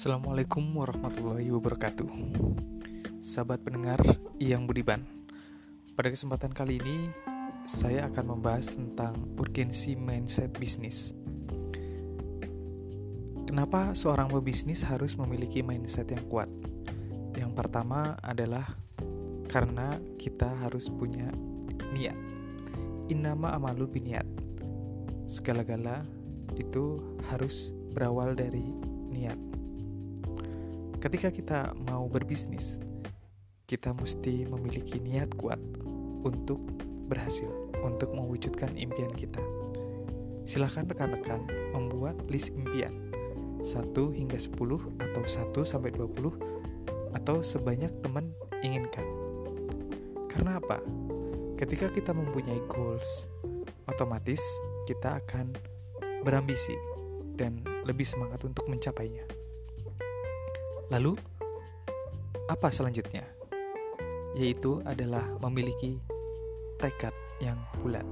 Assalamualaikum warahmatullahi wabarakatuh. Sahabat pendengar yang budiman Pada kesempatan kali ini Saya akan membahas tentang urgensi mindset bisnis. Kenapa seorang pebisnis harus memiliki mindset yang kuat? Yang pertama adalah Karena kita harus punya niat. Innama amalu biniat. Segala-gala itu harus berawal dari niat Ketika kita mau berbisnis, kita mesti memiliki niat kuat untuk berhasil, untuk mewujudkan impian kita. Silahkan rekan-rekan membuat list impian 1 hingga 10 atau 1 sampai 20 atau sebanyak teman inginkan. Karena apa? Ketika kita mempunyai goals, otomatis kita akan berambisi dan lebih semangat untuk mencapainya. Lalu, apa selanjutnya? Yaitu adalah memiliki tekad yang bulat.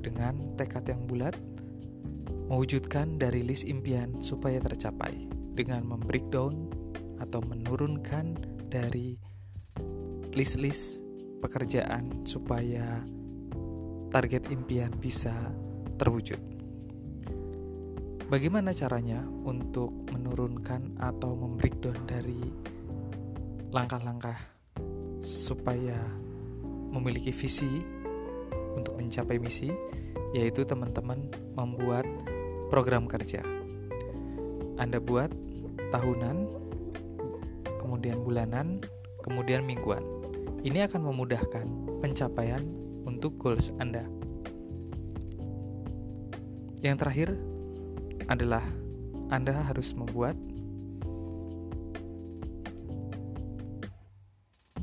Dengan tekad yang bulat, mewujudkan dari list impian supaya tercapai dengan membreakdown atau menurunkan dari list-list pekerjaan supaya target impian bisa terwujud. Bagaimana caranya untuk menurunkan atau membreakdown dari langkah-langkah supaya memiliki visi untuk mencapai misi, yaitu teman-teman membuat program kerja. Anda buat tahunan, kemudian bulanan, kemudian mingguan. Ini akan memudahkan pencapaian untuk goals Anda. Yang terakhir, adalah Anda harus membuat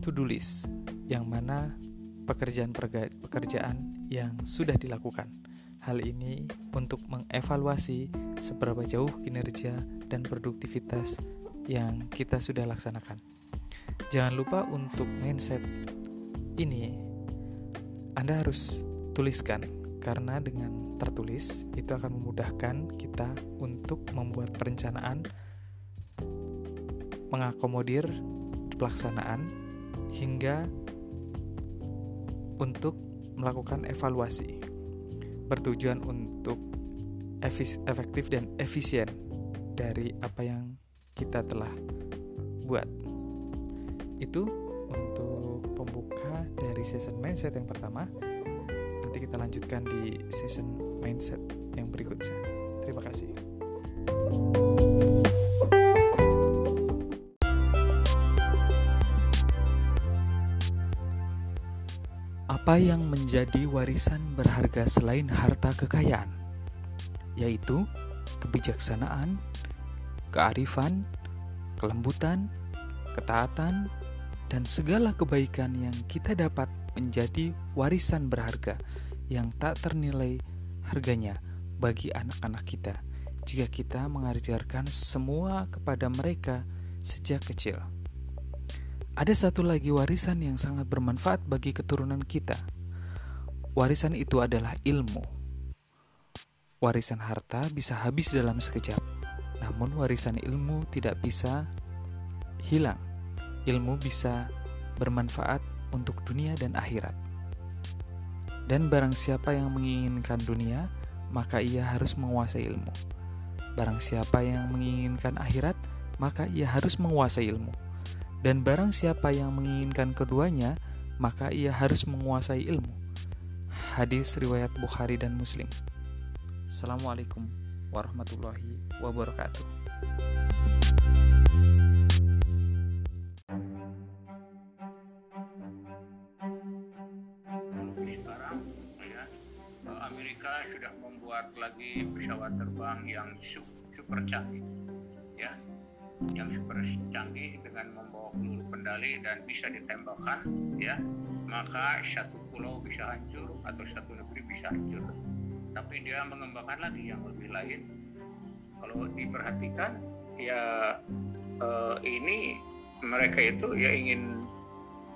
to-do list yang mana pekerjaan-pekerjaan yang sudah dilakukan. Hal ini untuk mengevaluasi seberapa jauh kinerja dan produktivitas yang kita sudah laksanakan. Jangan lupa untuk mindset ini Anda harus tuliskan karena dengan tertulis itu akan memudahkan kita untuk membuat perencanaan, mengakomodir pelaksanaan hingga untuk melakukan evaluasi bertujuan untuk efektif dan efisien dari apa yang kita telah buat. Itu untuk pembuka dari season mindset yang pertama nanti kita lanjutkan di season mindset yang berikutnya. Terima kasih. Apa yang menjadi warisan berharga selain harta kekayaan? Yaitu kebijaksanaan, kearifan, kelembutan, ketaatan, dan segala kebaikan yang kita dapat menjadi warisan berharga yang tak ternilai harganya bagi anak-anak kita jika kita mengajarkan semua kepada mereka sejak kecil. Ada satu lagi warisan yang sangat bermanfaat bagi keturunan kita. Warisan itu adalah ilmu. Warisan harta bisa habis dalam sekejap, namun warisan ilmu tidak bisa hilang. Ilmu bisa bermanfaat untuk dunia dan akhirat. Dan barang siapa yang menginginkan dunia, maka ia harus menguasai ilmu. Barang siapa yang menginginkan akhirat, maka ia harus menguasai ilmu. Dan barang siapa yang menginginkan keduanya, maka ia harus menguasai ilmu. Hadis riwayat Bukhari dan Muslim. Assalamualaikum warahmatullahi wabarakatuh. Sudah membuat lagi pesawat terbang yang super canggih ya. Yang super canggih dengan membawa peluru kendali dan bisa ditembakkan ya. Maka satu pulau bisa hancur atau satu negeri bisa hancur. Tapi dia mengembangkan lagi yang lebih lain. Kalau diperhatikan ya eh, ini mereka itu ya ingin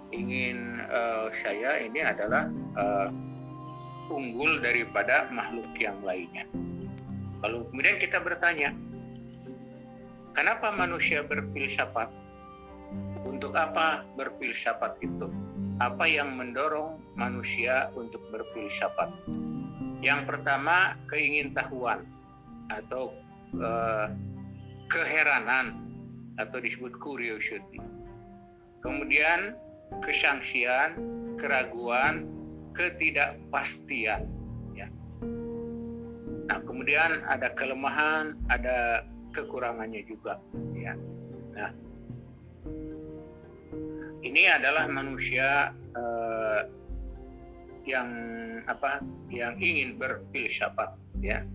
ingin uh, saya ini adalah uh, unggul daripada makhluk yang lainnya. Kalau kemudian kita bertanya, kenapa manusia berfilsafat? Untuk apa berfilsafat itu? Apa yang mendorong manusia untuk berfilsafat? Yang pertama, keingintahuan atau uh, keheranan atau disebut curiosity. Kemudian kesangsian, keraguan, ketidakpastian. Ya. Nah, kemudian ada kelemahan, ada kekurangannya juga. Ya. Nah, ini adalah manusia uh, yang apa? Yang ingin berfilsafat, ya.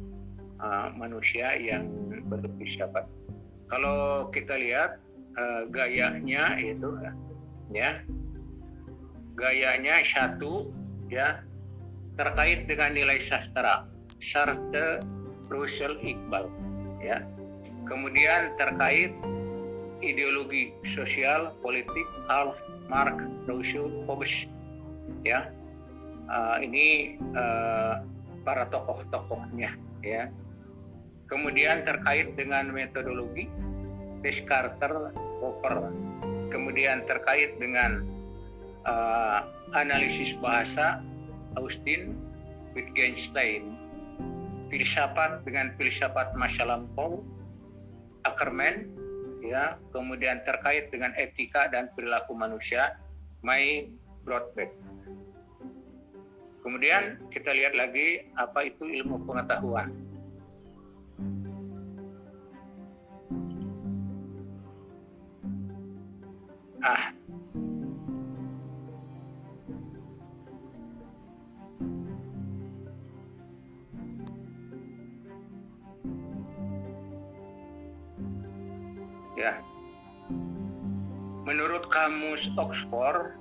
Uh, manusia yang berfilsafat. Kalau kita lihat uh, gayanya itu, ya, gayanya satu, ya, terkait dengan nilai sastra, Sartre, Russell, Iqbal, ya Kemudian terkait ideologi sosial politik Karl Marx, Rousseau, Hobbes, ya uh, ini uh, para tokoh-tokohnya, ya. Kemudian terkait dengan metodologi Descartes, Popper. Kemudian terkait dengan uh, analisis bahasa Austin, Wittgenstein, filsafat dengan filsafat masa lampau, Ackerman ya kemudian terkait dengan etika dan perilaku manusia May Broadbent kemudian kita lihat lagi apa itu ilmu pengetahuan. Ah ya. Menurut kamus Oxford,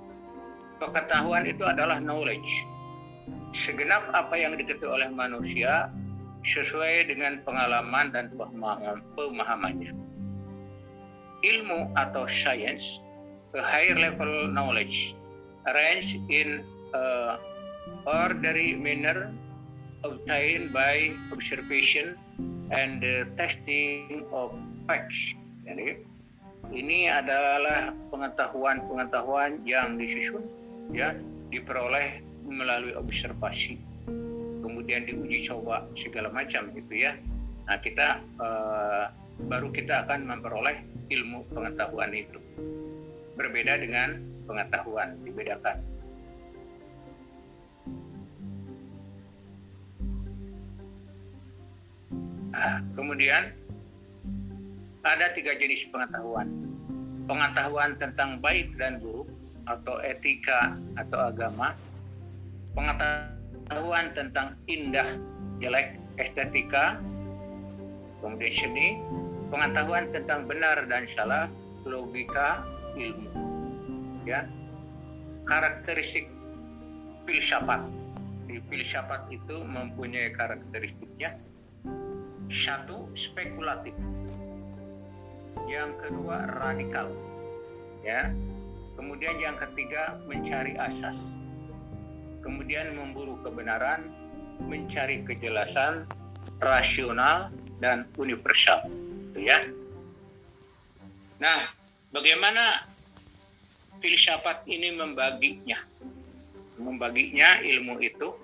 pengetahuan itu adalah knowledge. Segenap apa yang diketahui oleh manusia sesuai dengan pengalaman dan pemahamannya. Ilmu atau science, a higher level knowledge, arranged in a orderly manner obtained by observation and the testing of facts jadi ini adalah pengetahuan-pengetahuan yang disusun ya diperoleh melalui observasi. Kemudian diuji coba segala macam gitu ya. Nah kita uh, baru kita akan memperoleh ilmu pengetahuan itu. Berbeda dengan pengetahuan dibedakan. Nah, kemudian ada tiga jenis pengetahuan. Pengetahuan tentang baik dan buruk atau etika atau agama. Pengetahuan tentang indah, jelek, estetika, kemudian seni. Pengetahuan tentang benar dan salah, logika, ilmu. Ya. Karakteristik filsafat. Di filsafat itu mempunyai karakteristiknya satu spekulatif yang kedua radikal. Ya. Kemudian yang ketiga mencari asas. Kemudian memburu kebenaran mencari kejelasan rasional dan universal. Gitu ya. Nah bagaimana filsafat ini membaginya? Membaginya ilmu itu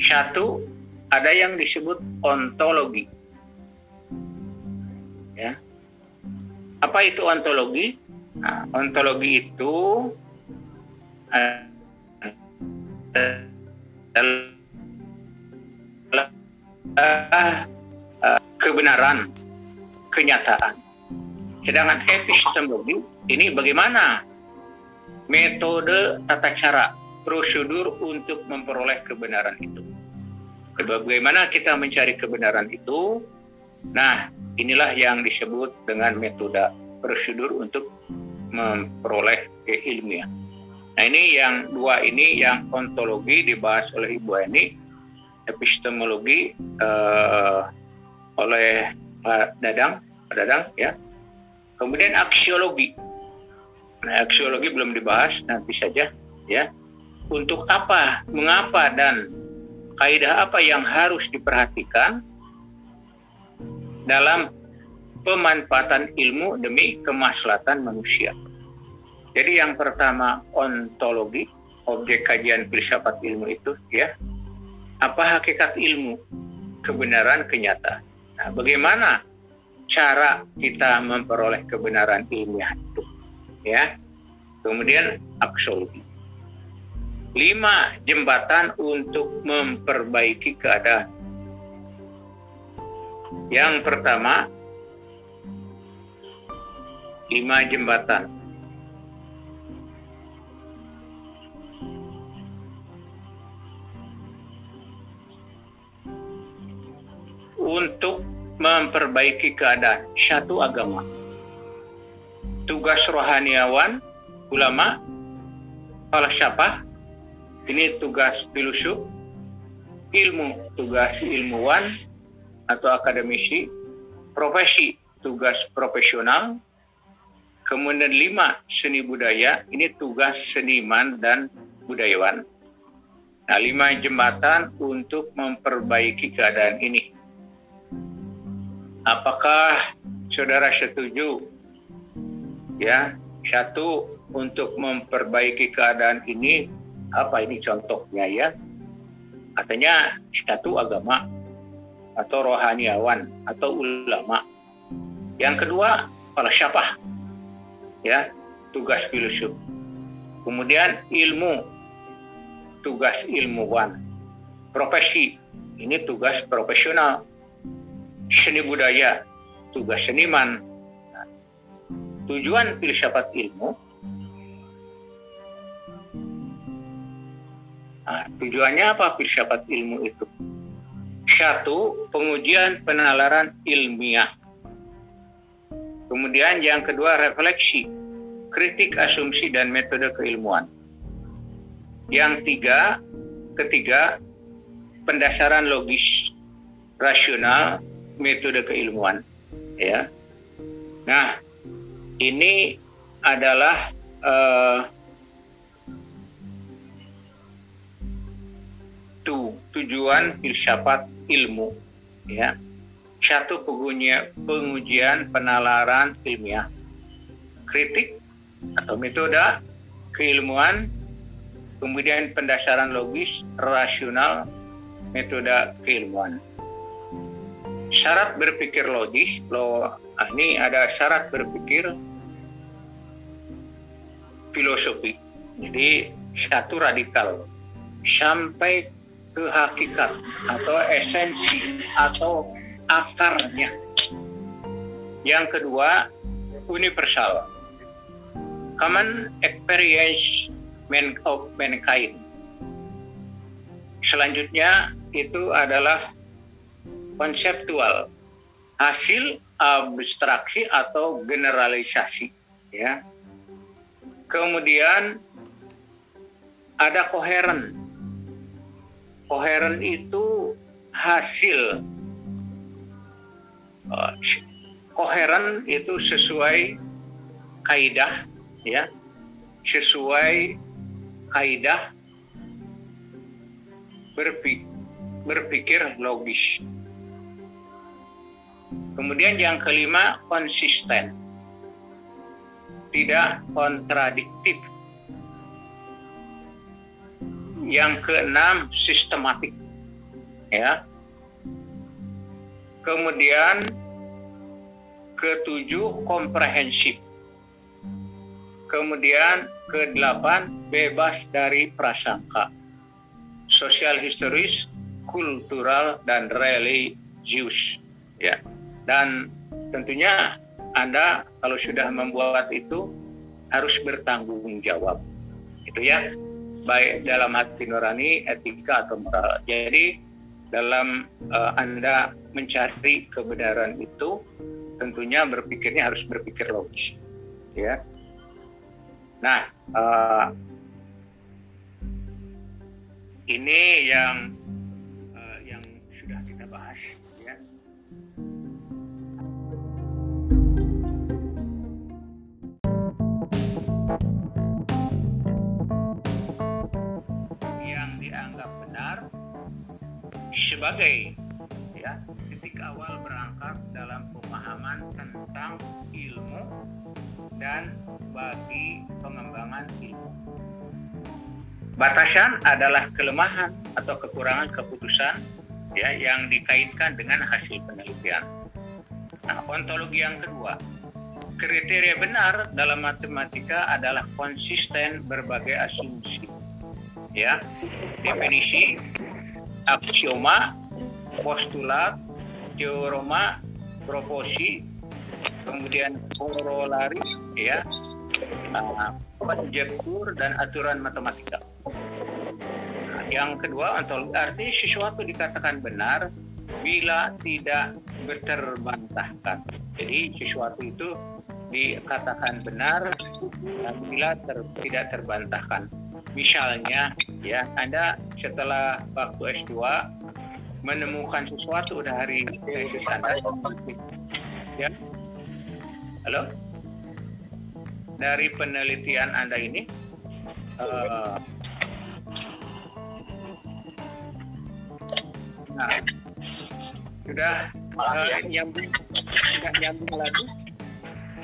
satu ada yang disebut ontologi apa itu ontologi? Nah, ontologi itu adalah uh, kebenaran, kenyataan. Sedangkan epistemologi ini bagaimana metode tata cara prosedur untuk memperoleh kebenaran itu. Bagaimana kita mencari kebenaran itu? Nah, Inilah yang disebut dengan metode prosedur untuk memperoleh keilmian. Nah ini yang dua ini yang ontologi dibahas oleh Ibu Eni, epistemologi uh, oleh Pak Dadang, Pak Dadang ya. Kemudian aksiologi. Nah, aksiologi belum dibahas nanti saja ya. Untuk apa, mengapa dan kaidah apa yang harus diperhatikan dalam pemanfaatan ilmu demi kemaslahatan manusia. Jadi yang pertama ontologi, objek kajian filsafat ilmu itu ya. Apa hakikat ilmu? Kebenaran kenyataan. Nah, bagaimana cara kita memperoleh kebenaran ilmiah itu? Ya. Kemudian aksologi. Lima jembatan untuk memperbaiki keadaan. Yang pertama, lima jembatan. Untuk memperbaiki keadaan satu agama. Tugas rohaniawan, ulama, falsafah, ini tugas filosof, ilmu, tugas ilmuwan atau akademisi, profesi, tugas profesional, Kemudian lima, seni budaya, ini tugas seniman dan budayawan. Nah, lima jembatan untuk memperbaiki keadaan ini. Apakah saudara setuju? Ya, satu untuk memperbaiki keadaan ini, apa ini contohnya ya? Katanya satu agama atau rohaniawan atau ulama. Yang kedua, falsafah ya tugas filsuf kemudian ilmu. Tugas ilmuwan. Profesi. Ini tugas profesional. Seni budaya. Tugas seniman. Tujuan filsafat ilmu. Nah, tujuannya apa filsafat ilmu itu satu pengujian penalaran ilmiah Kemudian yang kedua refleksi, kritik asumsi dan metode keilmuan. Yang tiga, ketiga pendasaran logis, rasional, metode keilmuan. Ya, nah ini adalah uh, tu, tujuan filsafat ilmu. Ya, satu pengujian penalaran ilmiah, kritik atau metode keilmuan, kemudian pendasaran logis, rasional, metode keilmuan. Syarat berpikir logis, lo ah, ini ada syarat berpikir filosofi. Jadi satu radikal sampai ke hakikat atau esensi atau akarnya. Yang kedua, universal. Common experience of mankind. Selanjutnya itu adalah konseptual, hasil abstraksi atau generalisasi, ya. Kemudian ada koheren. Koheren itu hasil uh, koheren itu sesuai kaidah ya. Sesuai kaidah berpikir, berpikir logis. Kemudian yang kelima konsisten. Tidak kontradiktif yang keenam sistematik ya Kemudian ketujuh komprehensif. Kemudian kedelapan bebas dari prasangka. Sosial historis, kultural dan religius ya. Dan tentunya Anda kalau sudah membuat itu harus bertanggung jawab. Itu ya. Baik dalam hati nurani, etika atau moral. Jadi dalam uh, Anda mencari kebenaran itu tentunya berpikirnya harus berpikir logis ya nah uh, ini yang sebagai ya titik awal berangkat dalam pemahaman tentang ilmu dan bagi pengembangan ilmu. Batasan adalah kelemahan atau kekurangan keputusan ya yang dikaitkan dengan hasil penelitian. Nah, ontologi yang kedua, kriteria benar dalam matematika adalah konsisten berbagai asumsi. Ya, definisi, aksioma, postulat, teorema, proposi, kemudian korolari, ya, konjektur dan aturan matematika. Nah, yang kedua, ontologi artinya sesuatu dikatakan benar bila tidak terbantahkan. Jadi sesuatu itu dikatakan benar bila ter, tidak terbantahkan. Misalnya, ya Anda setelah waktu S2 menemukan sesuatu dari tesis Anda, ya, halo, dari penelitian Anda ini, uh, nah, sudah uh, nyambung, nyambung lagi.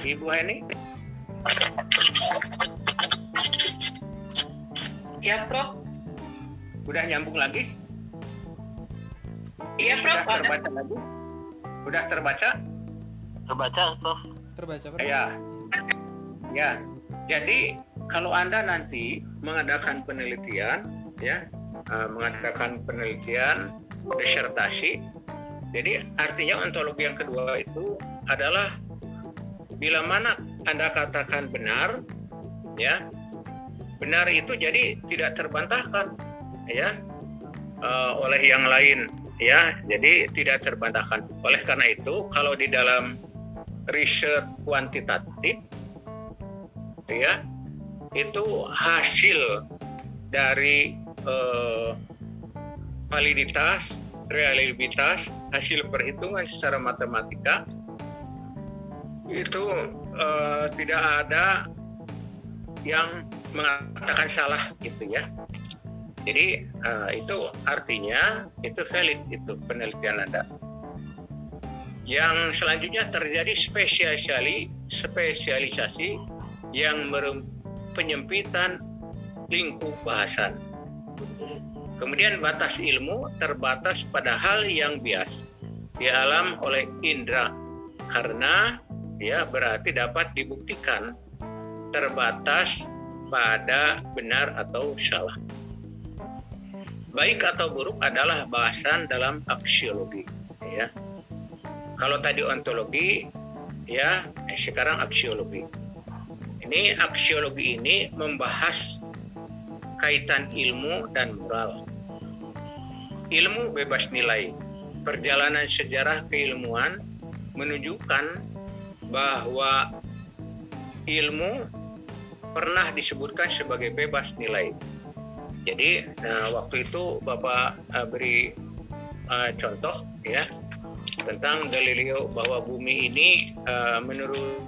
Ibu Heni? Ya, Prof. Udah nyambung lagi? Iya, Prof. Sudah terbaca lagi? Udah terbaca? Terbaca, Prof. Terbaca, Prof. Ya. Ya. Jadi kalau Anda nanti mengadakan penelitian, ya, uh, mengadakan penelitian disertasi, jadi artinya ontologi yang kedua itu adalah bila mana Anda katakan benar, ya, benar itu jadi tidak terbantahkan, ya, uh, oleh yang lain, ya, jadi tidak terbantahkan. Oleh karena itu, kalau di dalam riset kuantitatif, ya, itu hasil dari uh, validitas, realitas, hasil perhitungan secara matematika itu uh, tidak ada yang mengatakan salah gitu ya. Jadi uh, itu artinya itu valid itu penelitian Anda. Yang selanjutnya terjadi spesialisasi spesialisasi yang penyempitan lingkup bahasan. Kemudian batas ilmu terbatas pada hal yang bias di alam oleh indera karena ya berarti dapat dibuktikan terbatas pada benar atau salah. Baik atau buruk adalah bahasan dalam aksiologi ya. Kalau tadi ontologi ya, eh, sekarang aksiologi. Ini aksiologi ini membahas kaitan ilmu dan moral. Ilmu bebas nilai. Perjalanan sejarah keilmuan menunjukkan bahwa ilmu pernah disebutkan sebagai bebas nilai. Jadi nah, waktu itu Bapak uh, beri uh, contoh ya tentang Galileo bahwa bumi ini uh, menurut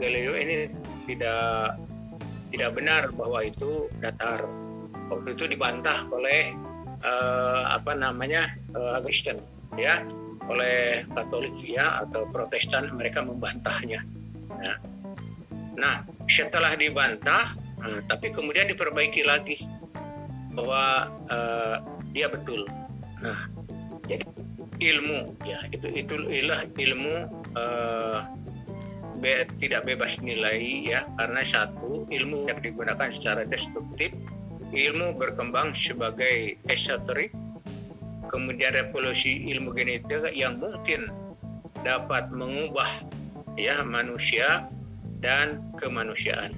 Galileo ini tidak tidak benar bahwa itu datar. Waktu itu dibantah oleh uh, apa namanya uh, Kristen ya oleh Katolik ya atau Protestan mereka membantahnya. Ya. Nah setelah dibantah, hmm, tapi kemudian diperbaiki lagi bahwa uh, dia betul. Nah jadi ilmu ya itu itu ilah ilmu uh, be, tidak bebas nilai ya karena satu ilmu yang digunakan secara destruktif ilmu berkembang sebagai esoterik kemudian revolusi ilmu genetika yang mungkin dapat mengubah ya manusia dan kemanusiaan.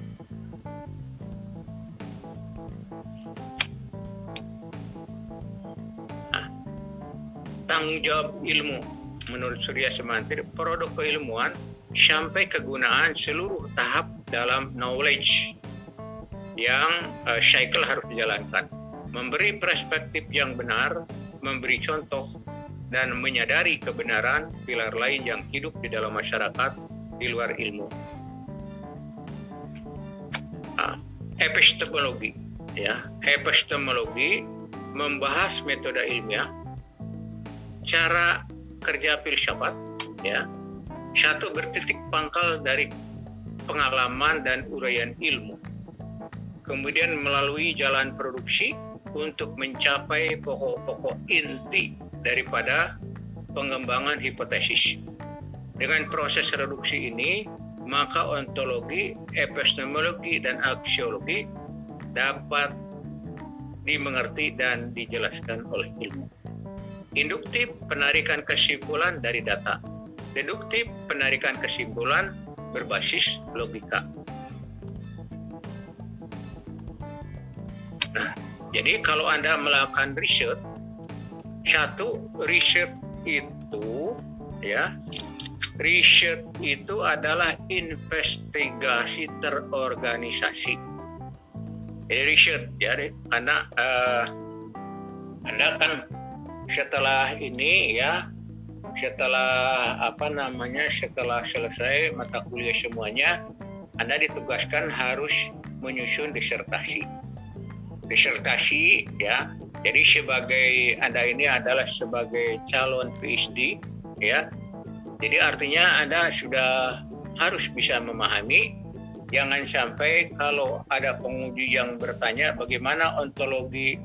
Nah, tanggung jawab ilmu menurut Surya Semantri produk keilmuan sampai kegunaan seluruh tahap dalam knowledge yang uh, cycle harus dijalankan memberi perspektif yang benar memberi contoh, dan menyadari kebenaran pilar lain yang hidup di dalam masyarakat di luar ilmu. Epistemologi, ya, epistemologi membahas metode ilmiah cara kerja filsafat ya. Satu bertitik pangkal dari pengalaman dan uraian ilmu. Kemudian melalui jalan produksi untuk mencapai pokok-pokok inti daripada pengembangan hipotesis. Dengan proses reduksi ini, maka ontologi, epistemologi, dan aksiologi dapat dimengerti dan dijelaskan oleh ilmu. Induktif penarikan kesimpulan dari data. Deduktif penarikan kesimpulan berbasis logika. Nah, jadi kalau Anda melakukan riset, satu riset itu ya riset itu adalah investigasi terorganisasi. Jadi riset ya, karena uh, Anda kan setelah ini ya setelah apa namanya setelah selesai mata kuliah semuanya Anda ditugaskan harus menyusun disertasi. Disertasi ya. Jadi sebagai Anda ini adalah sebagai calon PhD ya jadi artinya Anda sudah harus bisa memahami jangan sampai kalau ada penguji yang bertanya bagaimana ontologi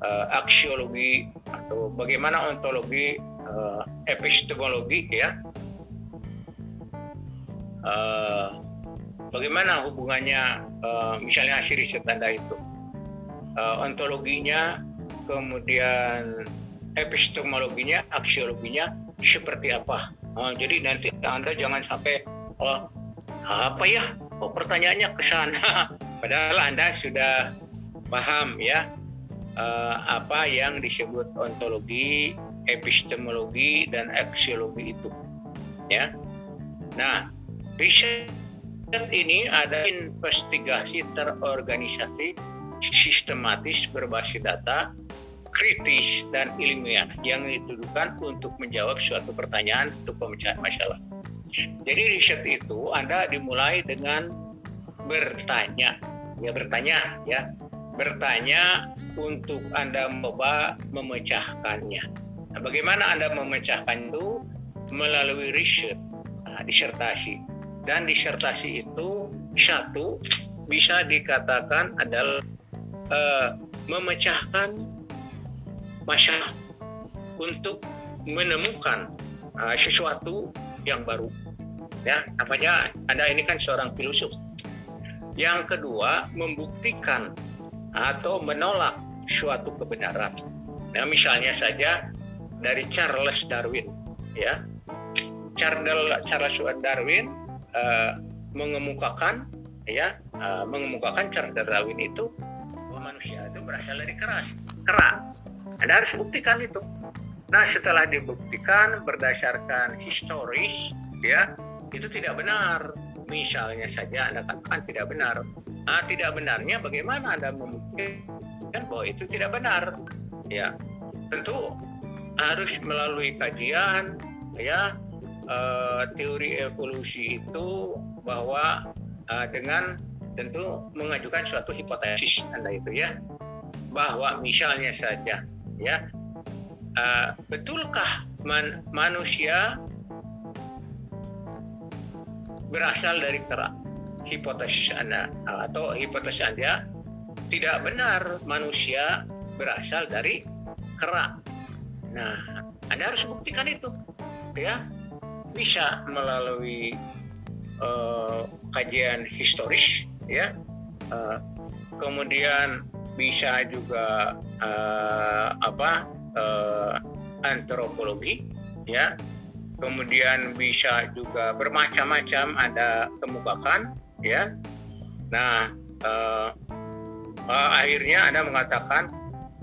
uh, aksiologi atau bagaimana ontologi uh, epistemologi ya. Uh, bagaimana hubungannya uh, misalnya hasil riset anda itu. Uh, ontologinya kemudian epistemologinya aksiologinya seperti apa uh, jadi nanti anda jangan sampai oh apa ya oh pertanyaannya ke sana padahal anda sudah paham ya uh, apa yang disebut ontologi, epistemologi dan aksiologi itu. Ya. Nah, riset ini ada investigasi terorganisasi sistematis berbasis data kritis dan ilmiah yang dituduhkan untuk menjawab suatu pertanyaan untuk pemecahan masalah. Jadi riset itu Anda dimulai dengan bertanya, ya bertanya ya bertanya untuk Anda mencoba memecahkannya. Nah, bagaimana Anda memecahkan itu? Melalui riset, nah, disertasi. Dan disertasi itu satu bisa dikatakan adalah uh, memecahkan masalah untuk menemukan uh, sesuatu yang baru. Ya, namanya Anda ini kan seorang filosof. Yang kedua, membuktikan atau menolak suatu kebenaran. Nah, misalnya saja dari Charles Darwin, ya. Charles Charles Darwin uh, mengemukakan ya uh, mengemukakan Charles Darwin itu bahwa manusia itu berasal dari keras, kerak. Anda harus buktikan itu. Nah, setelah dibuktikan berdasarkan historis, ya, itu tidak benar. Misalnya saja Anda katakan tidak benar. Nah, tidak benarnya bagaimana Anda membuktikan bahwa itu tidak benar? Ya, tentu harus melalui kajian ya uh, teori evolusi itu bahwa uh, dengan tentu mengajukan suatu hipotesis Anda itu ya bahwa misalnya saja ya uh, betulkah man manusia berasal dari kerak hipotesis Anda atau hipotesis Anda tidak benar manusia berasal dari kera. Nah, Anda harus buktikan itu. Ya. Bisa melalui uh, kajian historis ya. Uh, kemudian bisa juga uh, apa uh, antropologi ya kemudian bisa juga bermacam-macam ada kemukakan ya. Nah, uh, uh, akhirnya Anda mengatakan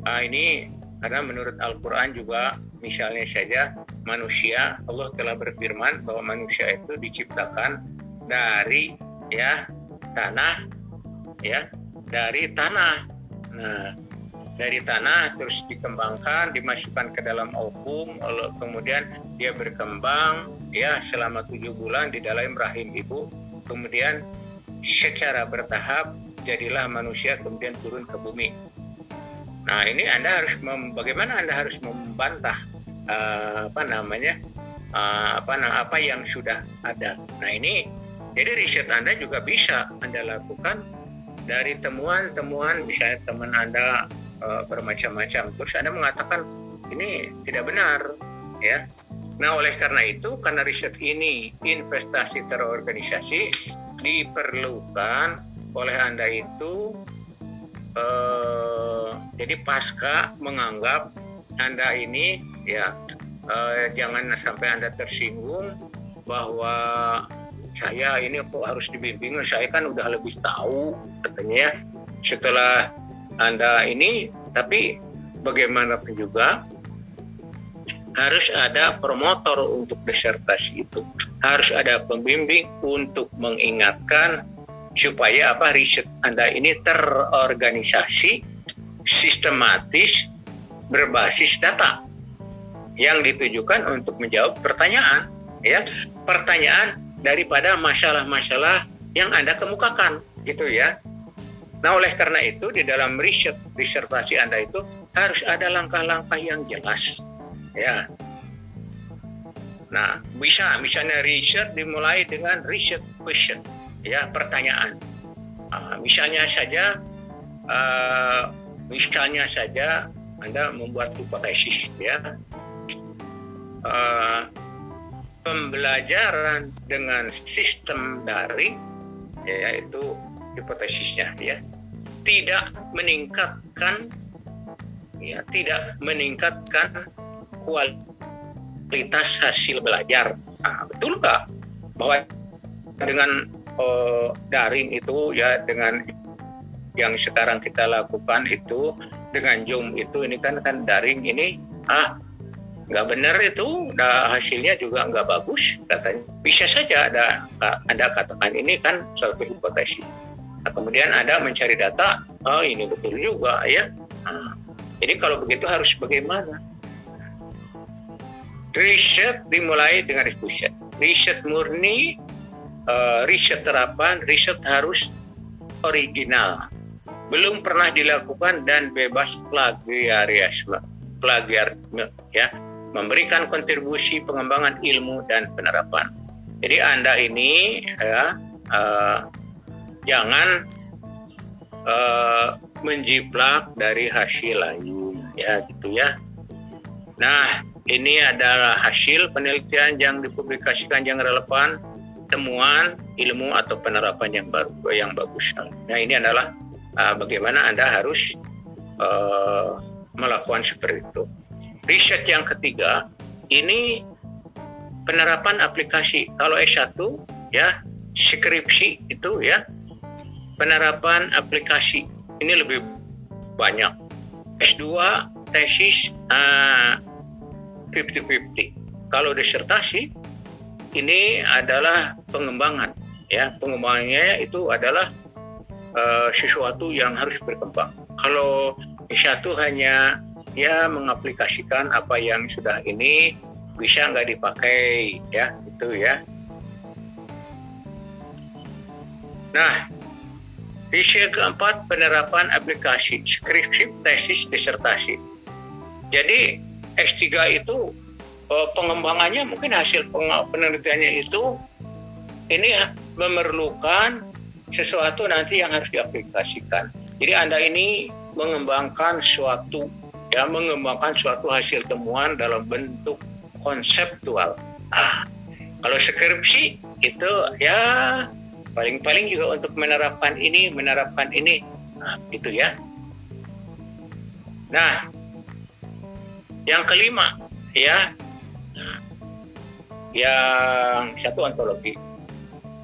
uh, ini karena menurut Al-Qur'an juga misalnya saja manusia Allah telah berfirman bahwa manusia itu diciptakan dari ya tanah ya dari tanah. Nah, dari tanah terus dikembangkan, dimasukkan ke dalam ovum, kemudian dia berkembang ya selama tujuh bulan di dalam rahim ibu, kemudian secara bertahap jadilah manusia kemudian turun ke bumi. Nah ini Anda harus mem, bagaimana Anda harus membantah uh, apa namanya uh, apa apa yang sudah ada. Nah ini jadi riset Anda juga bisa Anda lakukan dari temuan-temuan misalnya teman Anda uh, bermacam-macam terus Anda mengatakan ini tidak benar ya. Nah, oleh karena itu karena riset ini investasi terorganisasi diperlukan oleh Anda itu uh, jadi pasca menganggap Anda ini ya uh, jangan sampai Anda tersinggung bahwa saya ini kok harus dibimbing saya kan udah lebih tahu katanya ya setelah anda ini tapi bagaimanapun juga harus ada promotor untuk disertasi itu harus ada pembimbing untuk mengingatkan supaya apa riset anda ini terorganisasi sistematis berbasis data yang ditujukan untuk menjawab pertanyaan ya pertanyaan daripada masalah-masalah yang Anda kemukakan gitu ya. Nah, oleh karena itu di dalam riset disertasi Anda itu harus ada langkah-langkah yang jelas. Ya. Nah, bisa misalnya riset dimulai dengan riset question, ya, pertanyaan. Uh, misalnya saja uh, misalnya saja Anda membuat hipotesis ya. Uh, pembelajaran dengan sistem daring yaitu hipotesisnya ya. Tidak meningkatkan ya tidak meningkatkan kualitas hasil belajar. Nah, betulkah bahwa dengan uh, daring itu ya dengan yang sekarang kita lakukan itu dengan Zoom itu ini kan kan daring ini ah nggak benar itu nah, hasilnya juga nggak bagus katanya. Bisa saja ada anda katakan ini kan suatu hipotesis kemudian anda mencari data oh ini betul juga ya. Nah, jadi kalau begitu harus bagaimana? Riset dimulai dengan riset. Riset murni uh, riset terapan riset harus original. Belum pernah dilakukan dan bebas plagiarisme plagiarisme ya. Memberikan kontribusi pengembangan ilmu dan penerapan. Jadi Anda ini ya uh, jangan uh, menjiplak dari hasil lain ya gitu ya. Nah, ini adalah hasil penelitian yang dipublikasikan yang relevan, temuan ilmu atau penerapan yang baru yang bagus. Nah, ini adalah uh, bagaimana Anda harus uh, melakukan seperti itu. Riset yang ketiga ini penerapan aplikasi. Kalau S1 ya skripsi itu ya penerapan aplikasi ini lebih banyak. S2 tesis uh, 50-50. Kalau disertasi ini adalah pengembangan ya pengembangannya itu adalah uh, sesuatu yang harus berkembang. Kalau S1 hanya ya mengaplikasikan apa yang sudah ini bisa nggak dipakai ya itu ya nah visi keempat penerapan aplikasi skripsi tesis disertasi jadi S3 itu eh, pengembangannya mungkin hasil penelitiannya itu ini memerlukan sesuatu nanti yang harus diaplikasikan jadi Anda ini mengembangkan suatu ya mengembangkan suatu hasil temuan dalam bentuk konseptual. Ah, kalau skripsi itu ya paling-paling juga untuk menerapkan ini, menerapkan ini, nah, itu ya. Nah, yang kelima ya, nah, yang satu ontologi,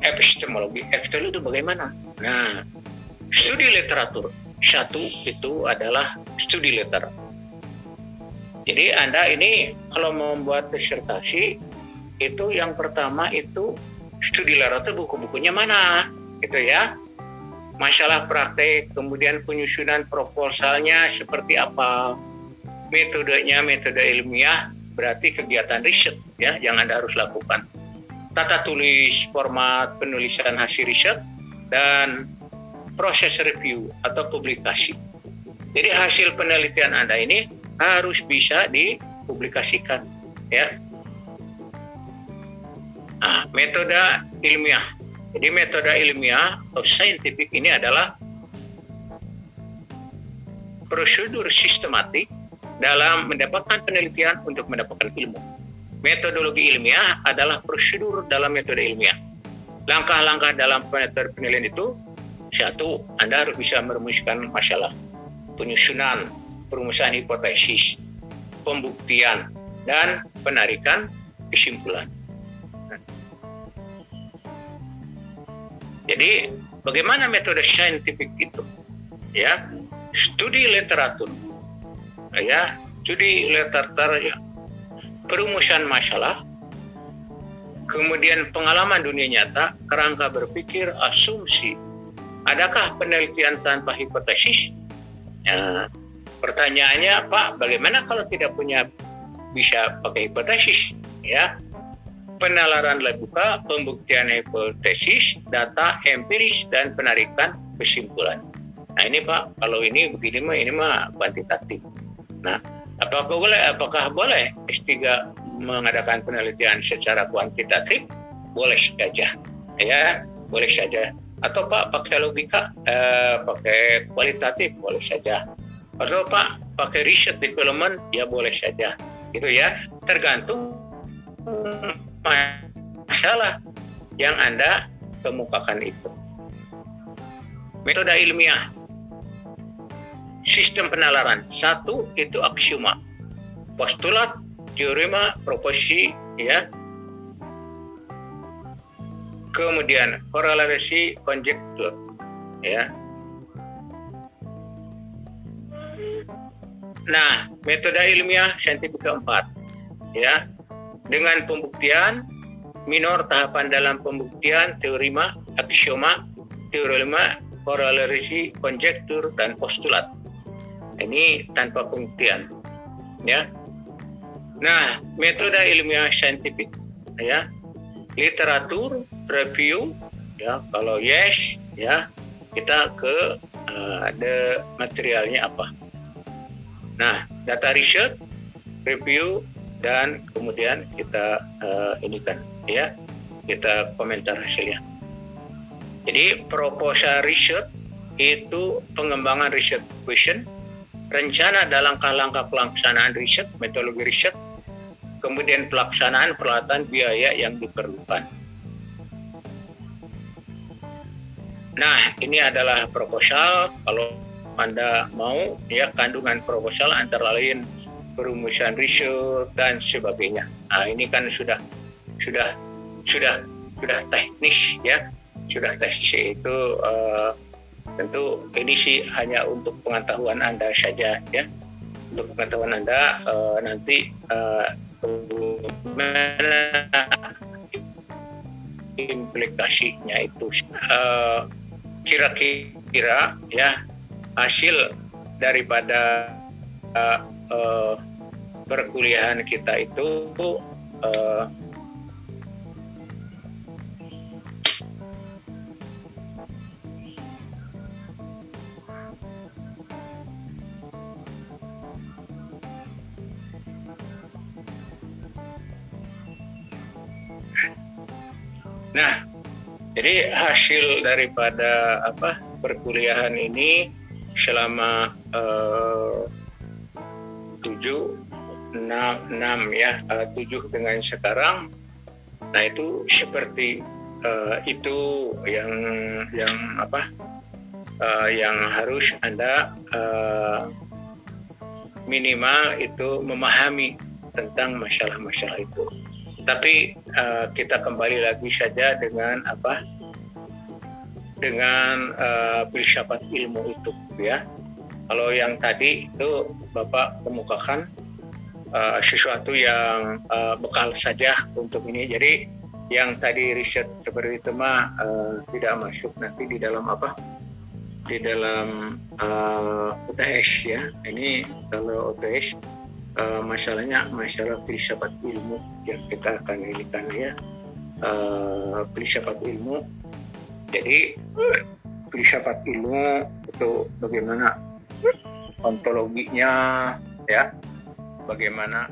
epistemologi, epistemologi itu bagaimana? Nah, studi literatur. Satu itu adalah studi literatur jadi Anda ini kalau membuat disertasi itu yang pertama itu studi literatur buku-bukunya mana gitu ya. Masalah praktek, kemudian penyusunan proposalnya seperti apa, metodenya metode ilmiah, berarti kegiatan riset ya yang Anda harus lakukan. Tata tulis, format penulisan hasil riset, dan proses review atau publikasi. Jadi hasil penelitian Anda ini harus bisa di publikasikan ya nah, metode ilmiah jadi metode ilmiah atau saintifik ini adalah prosedur sistematik dalam mendapatkan penelitian untuk mendapatkan ilmu. Metodologi ilmiah adalah prosedur dalam metode ilmiah. Langkah-langkah dalam penelitian itu satu, Anda harus bisa merumuskan masalah, penyusunan, perumusan hipotesis, pembuktian, dan penarikan kesimpulan. Jadi, bagaimana metode saintifik itu? Ya, studi literatur, ya, studi literatur, ya, perumusan masalah, kemudian pengalaman dunia nyata, kerangka berpikir, asumsi, adakah penelitian tanpa hipotesis? Ya, pertanyaannya, Pak, bagaimana kalau tidak punya bisa pakai hipotesis? Ya, penalaran buka, pembuktian hipotesis, data empiris, dan penarikan kesimpulan. Nah ini Pak, kalau ini begini mah ini mah kuantitatif. Nah, apakah boleh apakah boleh S3 mengadakan penelitian secara kuantitatif? Boleh saja, ya, boleh saja. Atau Pak pakai logika, eh, pakai kualitatif boleh saja. Atau Pak pakai research development ya boleh saja. Itu ya, tergantung masalah yang Anda kemukakan itu. Metode ilmiah sistem penalaran. Satu itu aksioma, postulat, teorema, proposisi, ya. Kemudian korelasi konjektur, ya. Nah, metode ilmiah saintifik keempat, ya, dengan pembuktian minor tahapan dalam pembuktian teorema, aksioma, teorema, korelasi, konjektur, dan postulat. Ini tanpa pembuktian ya. Nah metode ilmiah saintifik ya. Literatur review ya. Kalau yes ya kita ke uh, materialnya apa. Nah data research review dan kemudian kita uh, ini kan ya kita komentar hasilnya jadi proposal research itu pengembangan research question rencana dan langkah-langkah pelaksanaan riset, metodologi riset, kemudian pelaksanaan peralatan biaya yang diperlukan. Nah, ini adalah proposal. Kalau Anda mau, ya kandungan proposal antara lain perumusan riset dan sebagainya. Nah, ini kan sudah sudah sudah sudah teknis ya, sudah teknis itu uh, tentu ini sih hanya untuk pengetahuan anda saja ya untuk pengetahuan anda uh, nanti uh, implikasinya itu kira kira-kira ya hasil daripada uh, uh, perkuliahan kita itu uh, Nah, jadi hasil daripada apa perkuliahan ini selama eh, tujuh enam enam ya eh, tujuh dengan sekarang, nah itu seperti uh, itu yang yang apa? Uh, yang harus anda uh, minimal itu memahami tentang masalah-masalah itu. Tapi uh, kita kembali lagi saja dengan apa? Dengan uh, filsafat ilmu itu ya. Kalau yang tadi itu bapak kemukakan uh, sesuatu yang uh, bekal saja untuk ini. Jadi yang tadi riset seperti itu mah uh, tidak masuk nanti di dalam apa? Di dalam uh, UTS ya. Ini kalau UTS uh, masalahnya masalah filsafat ilmu yang kita akan inikan ya. Uh, filsafat ilmu. Jadi filsafat ilmu itu bagaimana? Ontologinya ya bagaimana